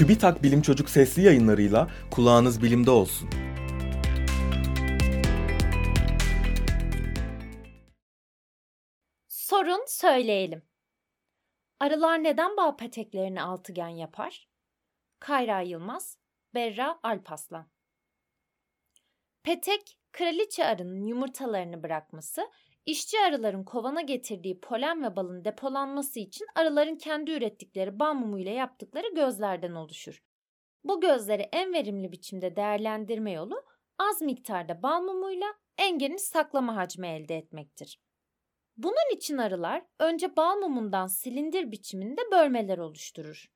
TÜBİTAK Bilim Çocuk sesli yayınlarıyla kulağınız bilimde olsun. Sorun söyleyelim. Arılar neden bağ peteklerini altıgen yapar? Kayra Yılmaz, Berra Alpaslan. Petek, kraliçe arının yumurtalarını bırakması, işçi arıların kovana getirdiği polen ve balın depolanması için arıların kendi ürettikleri bal mumuyla yaptıkları gözlerden oluşur. Bu gözleri en verimli biçimde değerlendirme yolu az miktarda bal mumuyla en geniş saklama hacmi elde etmektir. Bunun için arılar önce bal mumundan silindir biçiminde bölmeler oluşturur.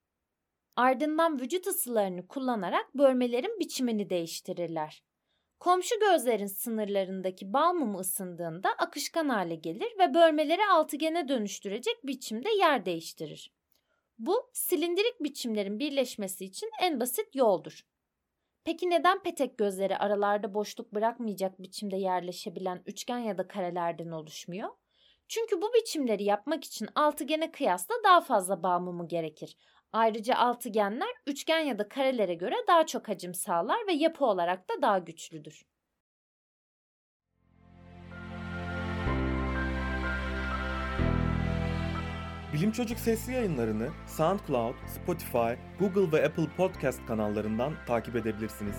Ardından vücut ısılarını kullanarak bölmelerin biçimini değiştirirler. Komşu gözlerin sınırlarındaki bal mumu ısındığında akışkan hale gelir ve bölmeleri altıgene dönüştürecek biçimde yer değiştirir. Bu silindirik biçimlerin birleşmesi için en basit yoldur. Peki neden petek gözleri aralarda boşluk bırakmayacak biçimde yerleşebilen üçgen ya da karelerden oluşmuyor? Çünkü bu biçimleri yapmak için altıgene kıyasla daha fazla bağ mumu gerekir. Ayrıca altıgenler üçgen ya da karelere göre daha çok hacim sağlar ve yapı olarak da daha güçlüdür. Bilim Çocuk sesli yayınlarını SoundCloud, Spotify, Google ve Apple Podcast kanallarından takip edebilirsiniz.